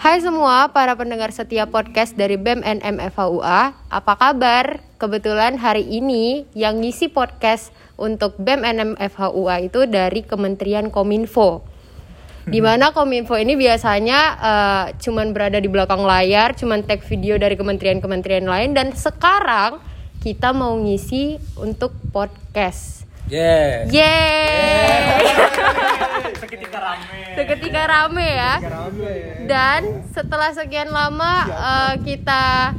Hai semua para pendengar setia podcast dari BEM NM FHUA. Apa kabar? Kebetulan hari ini yang ngisi podcast untuk BEM NM FHUA itu dari Kementerian Kominfo. Di mana Kominfo ini biasanya uh, cuman berada di belakang layar, cuman tag video dari kementerian-kementerian lain dan sekarang kita mau ngisi untuk podcast. Yeah. Yeay. Seketika rame. Seketika rame ya. Dan setelah sekian lama uh, kita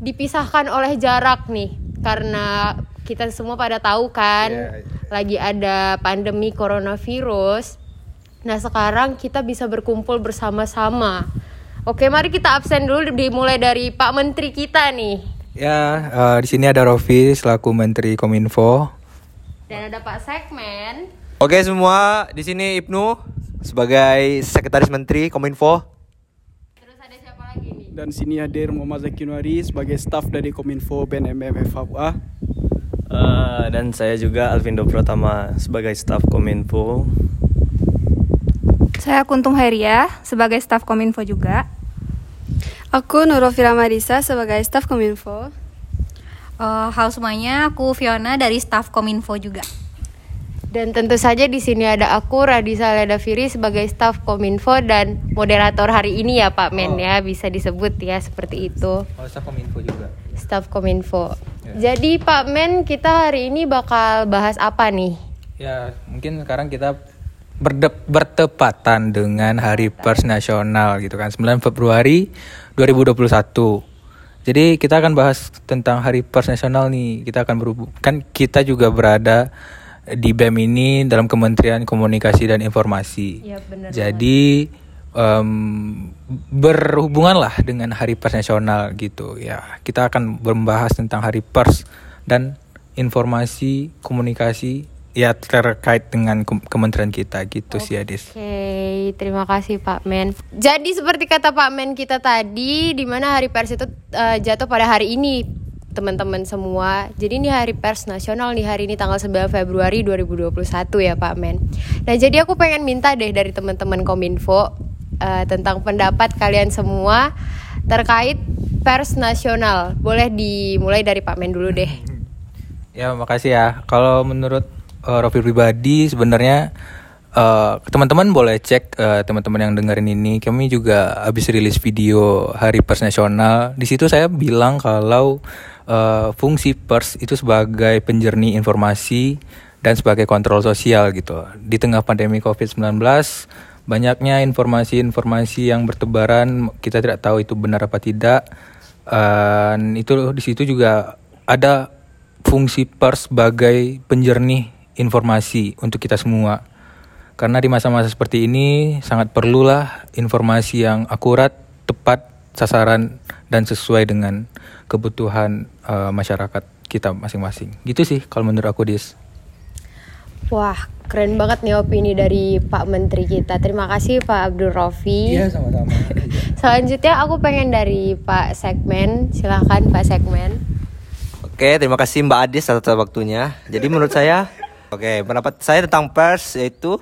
dipisahkan oleh jarak nih karena kita semua pada tahu kan Iya, iya. lagi ada pandemi coronavirus. Nah, sekarang kita bisa berkumpul bersama-sama. Oke, mari kita absen dulu dimulai dari Pak Menteri kita nih. Ya, eh, di sini ada Rofi selaku Menteri Kominfo. Dan ada Pak Segmen. Oke semua, di sini Ibnu sebagai Sekretaris Menteri Kominfo. Terus ada siapa lagi nih? Dan sini hadir Muhammad Zaki Nuari sebagai staf dari Kominfo BNMM FHUA. Eh, dan saya juga Alvindo Pratama sebagai staf Kominfo. Saya Kuntung Heria sebagai staf Kominfo juga. Aku Nurofira Marisa sebagai staf Kominfo. Eh, halo semuanya, aku Fiona dari staff Kominfo juga. Dan tentu saja di sini ada aku Radisa Ledaviri sebagai staf Kominfo dan moderator hari ini ya Pak Men ya bisa disebut ya seperti itu Oh, staf Kominfo juga. staf Kominfo. Jadi Pak Men kita hari ini bakal bahas apa nih? Ya, mungkin sekarang kita berde- bertepatan dengan Hari Pers Nasional gitu kan, 9 Februari 2021. Jadi kita akan bahas tentang Hari Pers Nasional nih. Kita akan berhubung kan kita juga berada di BEM ini dalam Kementerian Komunikasi dan Informasi. Iya, benar Jadi em, berhubungan lah dengan Hari Pers Nasional gitu ya. Kita akan membahas tentang Hari Pers dan informasi komunikasi ya terkait dengan ke- kementerian kita gitu sih Adis. Oke, terima kasih Pak Men. Jadi seperti kata Pak Men kita tadi, di mana Hari Pers itu eh, jatuh pada hari ini, teman-teman semua. Jadi ini Hari Pers Nasional nih hari ini tanggal 9 Februari 2021 ya Pak Men. Nah jadi aku pengen minta deh dari teman-teman Kominfo eh, tentang pendapat kalian semua terkait Pers Nasional. Boleh dimulai dari Pak Men dulu deh. Ya makasih ya. Kalau menurut uh, Rofi pribadi sebenarnya uh, teman-teman boleh cek uh, teman-teman yang dengerin ini. Kami juga habis rilis video Hari Pers Nasional. Di situ saya bilang kalau uh, fungsi pers itu sebagai penjernih informasi dan sebagai kontrol sosial gitu. Di tengah pandemi COVID-19 banyaknya informasi-informasi yang bertebaran kita tidak tahu itu benar apa tidak. Dan itu di situ juga ada fungsi pers sebagai penjernih informasi untuk kita semua. Karena di masa-masa seperti ini sangat perlulah informasi yang akurat, tepat, sasaran dan sesuai dengan kebutuhan eh, masyarakat kita masing-masing. Gitu sih kalau menurut aku Dis. Wah, keren banget nih opini dari Pak Menteri kita. Terima kasih Pak Abdul Rofi. sama-sama. Selanjutnya aku pengen dari Pak Segmen. Silahkan Pak Segmen. Oke, terima kasih Mbak Adis atas waktunya. Jadi menurut saya, oke, pendapat saya tentang pers yaitu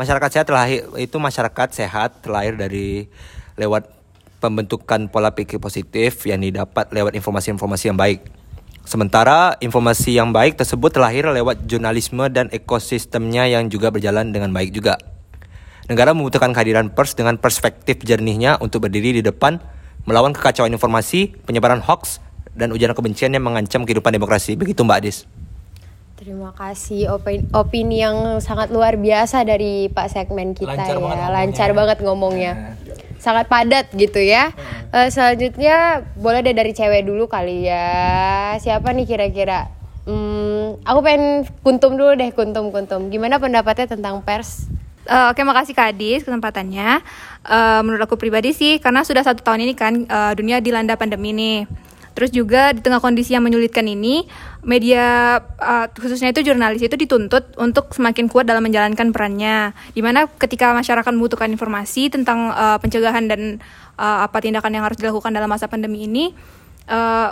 masyarakat sehat terlahir itu masyarakat sehat terlahir dari lewat pembentukan pola pikir positif yang didapat lewat informasi-informasi yang baik. Sementara informasi yang baik tersebut terlahir lewat jurnalisme dan ekosistemnya yang juga berjalan dengan baik juga. Negara membutuhkan kehadiran pers dengan perspektif jernihnya untuk berdiri di depan melawan kekacauan informasi, penyebaran hoax, dan ujaran kebencian yang mengancam kehidupan demokrasi. Begitu Mbak Adis. Terima kasih opini, opini yang sangat luar biasa dari Pak Segmen kita Lancar ya. banget ngomongnya. Lancar banget ngomongnya. Sangat padat gitu ya. Eh, selanjutnya boleh deh dari cewek dulu kali ya. Siapa nih kira-kira? Hmm, aku pengen kuntum dulu deh, kuntum kuntum. Gimana pendapatnya tentang pers? Eh, Oke, makasih Kak Adis kesempatannya. Eh, menurut aku pribadi sih, karena sudah satu tahun ini kan eh, dunia dilanda pandemi nih. Terus juga di tengah kondisi yang menyulitkan ini, media eh, khususnya itu jurnalis itu dituntut untuk semakin kuat dalam menjalankan perannya. Di mana ketika masyarakat membutuhkan informasi tentang eh, pencegahan dan eh, apa tindakan yang harus dilakukan dalam masa pandemi ini, eh,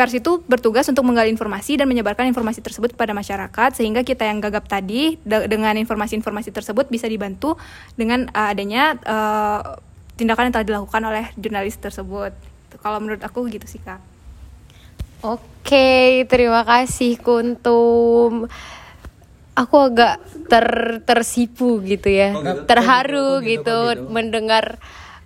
pers itu bertugas untuk menggali informasi dan menyebarkan informasi tersebut kepada masyarakat sehingga kita yang gagap tadi de- dengan informasi-informasi tersebut bisa dibantu dengan uh, adanya uh, tindakan yang telah dilakukan oleh jurnalis tersebut. Kalau menurut aku gitu sih kak. Oke, terima kasih Kuntum. Aku agak ter tersipu gitu ya, terharu gitu, mendengar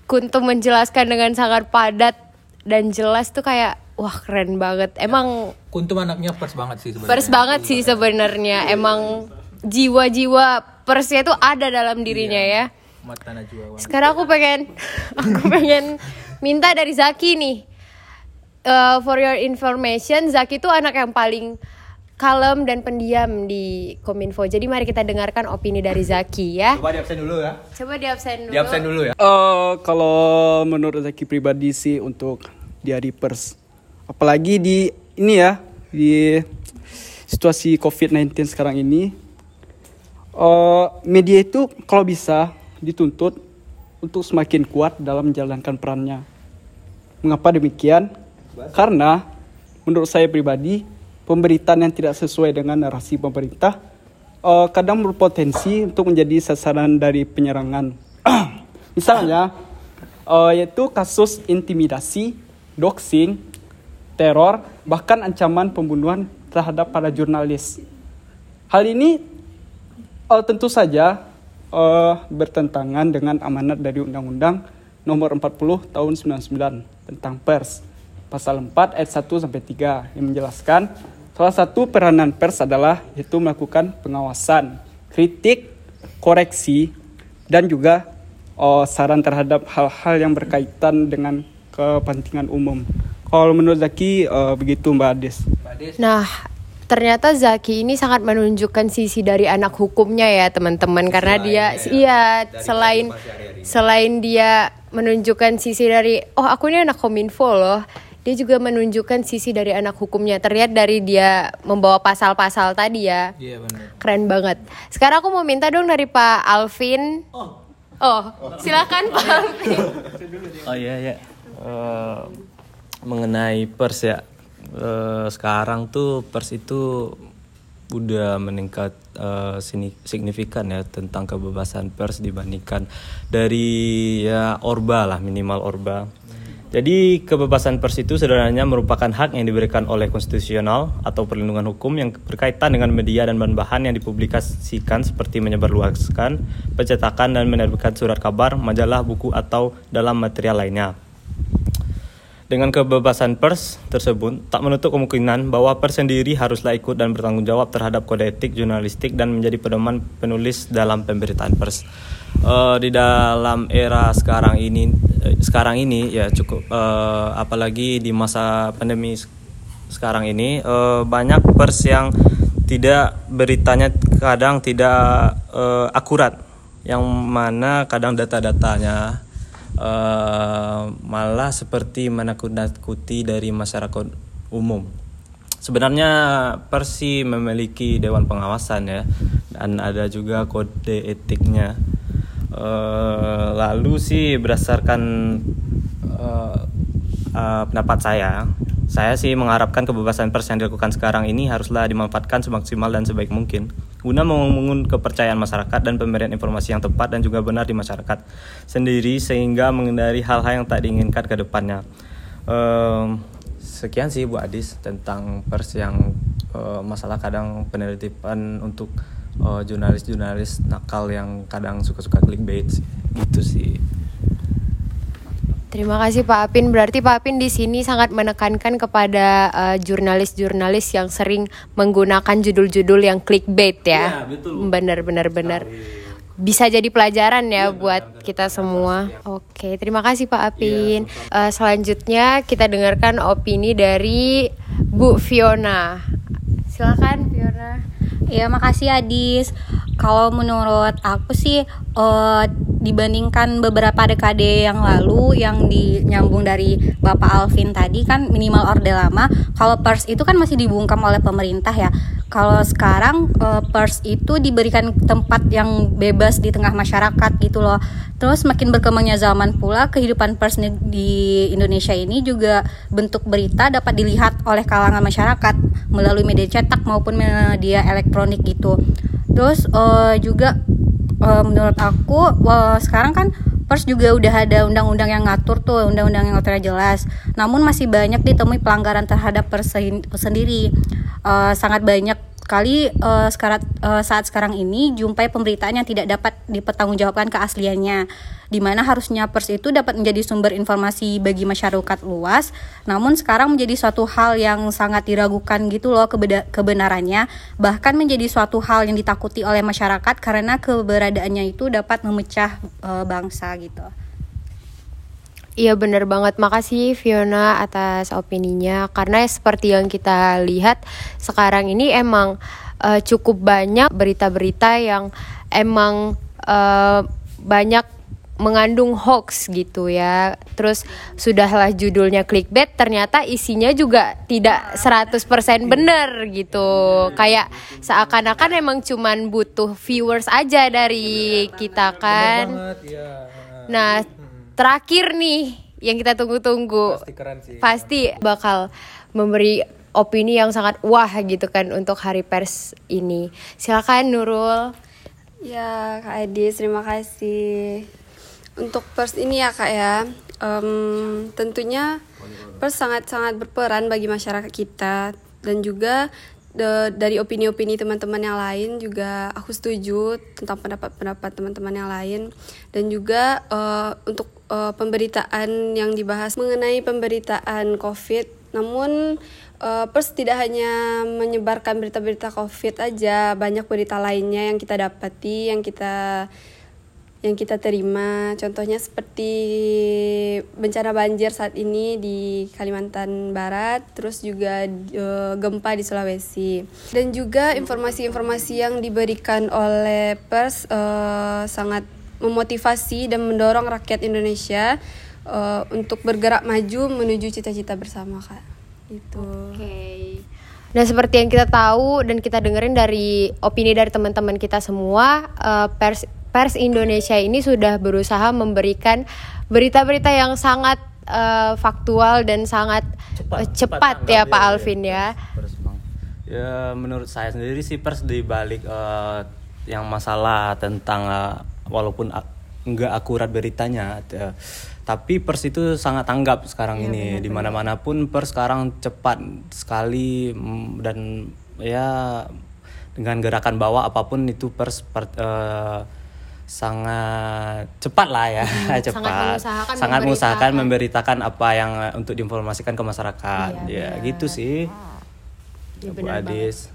Kuntum menjelaskan dengan sangat padat dan jelas tuh kayak wah keren banget. Emang Kuntum anaknya pers banget sih sebenarnya. pers banget sih sebenarnya. Emang jiwa-jiwa persnya tuh ada dalam dirinya ya. Mata Najwa. Sekarang aku pengen aku pengen minta dari Zaki nih. Eh, for your information, Zaki tuh anak yang paling kalem dan pendiam di Kominfo. Jadi mari kita dengarkan opini dari Zaki ya. Coba di absen dulu ya. Coba di absen dulu. Di absen dulu ya. Eh, kalau menurut Zaki pribadi sih untuk di hari pers, apalagi di ini ya di situasi COVID-19 sekarang ini, eh, media itu kalau bisa dituntut untuk semakin kuat dalam menjalankan perannya. Mengapa demikian? Karena menurut saya pribadi pemberitaan yang tidak sesuai dengan narasi pemerintah eh, kadang berpotensi untuk menjadi sasaran dari penyerangan. Misalnya, eh, yaitu kasus intimidasi, doxing, teror, bahkan ancaman pembunuhan terhadap para jurnalis. Hal ini eh, tentu saja eh, bertentangan dengan amanat dari Undang-Undang Nomor 40 Tahun 99 tentang pers. Pasal 4 ayat 1 sampai 3 yang menjelaskan salah satu peranan pers adalah yaitu melakukan pengawasan, kritik, koreksi dan juga eh, saran terhadap hal-hal yang berkaitan dengan kepentingan umum. Kalau menurut Zaki eh, begitu Mbak Ades. Nah, ternyata Zaki ini sangat menunjukkan sisi dari anak hukumnya ya teman-teman karena dia iya selain selain dia menunjukkan sisi dari oh aku ini anak kominfo loh dia juga menunjukkan sisi dari anak hukumnya terlihat dari dia membawa pasal-pasal tadi ya Iya benar. keren banget sekarang aku mau minta dong dari Pak Alvin oh, silakan Pak Alvin Oh iya ya. Eh, mengenai pers ya. Eh, sekarang tuh pers itu udah meningkat sini- signifikan ya tentang kebebasan pers dibandingkan dari ya orba lah minimal orba. Jadi kebebasan pers itu sebenarnya merupakan hak yang diberikan oleh konstitusional atau perlindungan hukum yang berkaitan dengan media dan bahan-bahan yang dipublikasikan seperti menyebarluaskan, pencetakan dan menerbitkan surat kabar, majalah, buku atau dalam material lainnya. Dengan kebebasan pers tersebut, tak menutup kemungkinan bahwa pers sendiri haruslah ikut dan bertanggung jawab terhadap kode etik jurnalistik dan menjadi pedoman penulis dalam pemberitaan pers. Eh, di dalam era sekarang ini, eh, sekarang ini ya cukup, eh, apalagi di masa pandemi sekarang ini eh, banyak pers yang tidak beritanya kadang tidak eh, akurat, yang mana kadang data-datanya eh, malah seperti menakut-nakuti dari masyarakat umum. Sebenarnya Persi memiliki dewan pengawasan ya dan ada juga kode etiknya. Eh, lalu sih berdasarkan eh, eh, pendapat saya, saya sih mengharapkan kebebasan pers yang dilakukan sekarang ini haruslah dimanfaatkan semaksimal dan sebaik mungkin guna membangun kepercayaan masyarakat dan pemberian informasi yang tepat dan juga benar di masyarakat sendiri sehingga menghindari hal-hal yang tak diinginkan ke depannya. Em, sekian sih Bu Adis tentang pers yang eh, masalah kadang penertiban untuk eh, jurnalis-jurnalis nakal yang kadang suka-suka clickbait gitu sih. Terima kasih Pak Apin. Berarti Pak Apin di sini sangat menekankan kepada eh, jurnalis-jurnalis yang sering menggunakan judul-judul yang clickbait ya. Benar benar benar. Bisa jadi pelajaran ya buat kita semua. Oke, terima kasih Pak Apin. Eh, selanjutnya kita dengarkan opini dari Bu Fiona. Silakan Fiona. Ya makasih Adis. Kalau menurut aku sih eh, dibandingkan beberapa dekade yang lalu yang dinyambung dari Bapak Alvin tadi kan minimal orde lama. Kalau pers itu kan masih dibungkam oleh pemerintah ya. Kalau sekarang eh, pers itu diberikan tempat yang bebas di tengah masyarakat gitu loh. Terus makin berkembangnya zaman pula kehidupan pers di- Indonesia ini juga bentuk berita dapat dilihat oleh kalangan masyarakat melalui media cetak maupun media elektronik gitu. Terus eh, juga eh, menurut aku eh, sekarang kan pers juga udah ada undang-undang yang ngatur tuh undang-undang yang ngaturnya jelas namun masih banyak ditemui pelanggaran terhadap pers sen- sendiri Eh, sangat banyak kali eh, sekarang eh, saat sekarang ini jumpai pemberitaan yang tidak dapat dipertanggungjawabkan keasliannya di mana harusnya pers itu dapat menjadi sumber informasi bagi masyarakat luas namun sekarang menjadi suatu hal yang sangat diragukan gitu loh kebenarannya bahkan menjadi suatu hal yang ditakuti oleh masyarakat karena keberadaannya itu dapat memecah eh, bangsa gitu Iya bener banget, makasih Fiona atas opininya. Karena seperti yang kita lihat sekarang ini emang eh, cukup banyak berita-berita yang emang eh, banyak mengandung hoax gitu ya. Terus sudahlah judulnya clickbait ternyata isinya juga tidak 100% bener gitu. Kayak seakan-akan emang cuman butuh viewers aja dari kita kan. Nah, terakhir nih yang kita tunggu-tunggu. Pasti keren sih. Pasti bakal memberi opini yang sangat wah gitu kan untuk Hari Pers ini. Silakan Nurul. Ya, Kak Edis, terima kasih. Untuk pers ini ya Kak ya, em, tentunya pers sangat-sangat berperan bagi masyarakat kita dan juga de- dari opini-opini teman-teman yang lain juga aku setuju tentang pendapat-pendapat teman-teman yang lain dan juga eh, untuk eh, pemberitaan yang dibahas mengenai pemberitaan COVID, namun eh, pers tidak hanya menyebarkan berita-berita COVID aja, banyak berita lainnya yang kita dapati, yang kita yang kita terima. Contohnya seperti bencana banjir saat ini di Kalimantan Barat, terus juga eh, gempa di Sulawesi. Dan juga informasi-informasi yang diberikan oleh pers eh, sangat memotivasi dan mendorong rakyat Indonesia eh, untuk bergerak maju menuju cita-cita bersama, Kak. Itu. Nah, seperti yang kita tahu dan kita dengerin dari opini dari teman-teman kita semua, eh, pers pers Indonesia ini sudah berusaha memberikan berita-berita yang sangat eh, faktual dan sangat eh, cepat, ya Pak Alvin ya. Pers, Bang. Ya menurut saya sendiri sih pers di balik eh, yang masalah tentang eh, walaupun ak- nggak akurat beritanya eh, tapi pers itu sangat tanggap sekarang ini. di mana-mana pun pers sekarang cepat sekali mm, dan ya dengan gerakan bawah apa pun itu pers per- eh, sangat cepat lah ya cepat. mengusahakan sangat mengusahakan memberitakan. apa yang eh, untuk diinformasikan ke masyarakat. Ya gitu sih. Iya, Bu Adis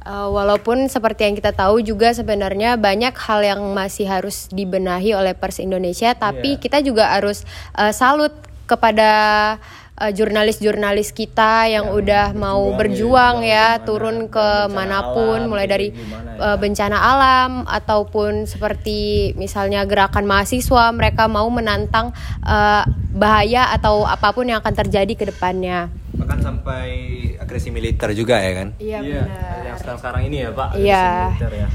Eh, walaupun seperti yang kita tahu juga sebenarnya banyak hal yang masih harus dibenahi oleh pers Indonesia, tapi kita juga harus eh, salut kepada eh, jurnalis-jurnalis kita yang udah mau berjuang ya, turun ke mana pun, mulai dari eh, bencana alam ataupun seperti misalnya gerakan mahasiswa, mereka mau menantang eh, bahaya atau apa pun yang akan terjadi ke depannya. Bahkan sampai agresi militer juga ya kan? Iya Iya, yang sekarang sekarang ini ya Pak. Iya. agresi militer ya.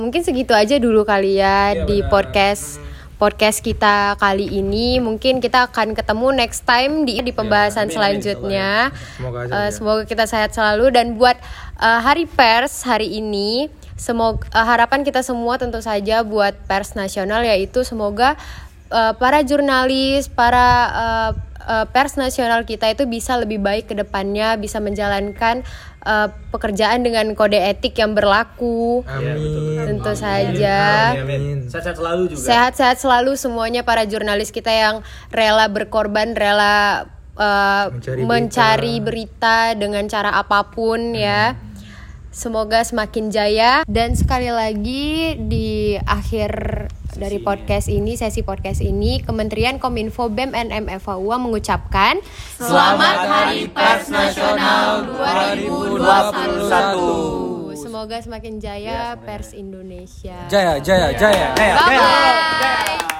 Mungkin segitu aja dulu kali ya di podcast podcast kita kali ini. Mungkin kita akan ketemu next time di di pembahasan selanjutnya. Semoga aja, ya. semoga kita sehat selalu dan buat eh, hari pers hari ini semoga eh, harapan kita semua tentu saja buat pers nasional yaitu semoga eh, para jurnalis, para eh, eh, pers nasional kita itu bisa lebih baik ke depannya, bisa menjalankan eh, pekerjaan dengan kode etik yang berlaku. Amin. Tentu saja. Amin. Sehat-sehat selalu juga. Sehat-sehat selalu semuanya para jurnalis kita yang rela berkorban, rela uh, Mencari mencari, berita. dengan cara apa pun ya. Semoga semakin jaya dan sekali lagi di akhir dari podcast ini, sesi podcast ini, Kementerian Kominfo BEM NM FAUA mengucapkan Selamat Hari Pers Nasional 2021. Semoga semakin jaya pers Indonesia. Jaya, jaya, jaya. Bye bye.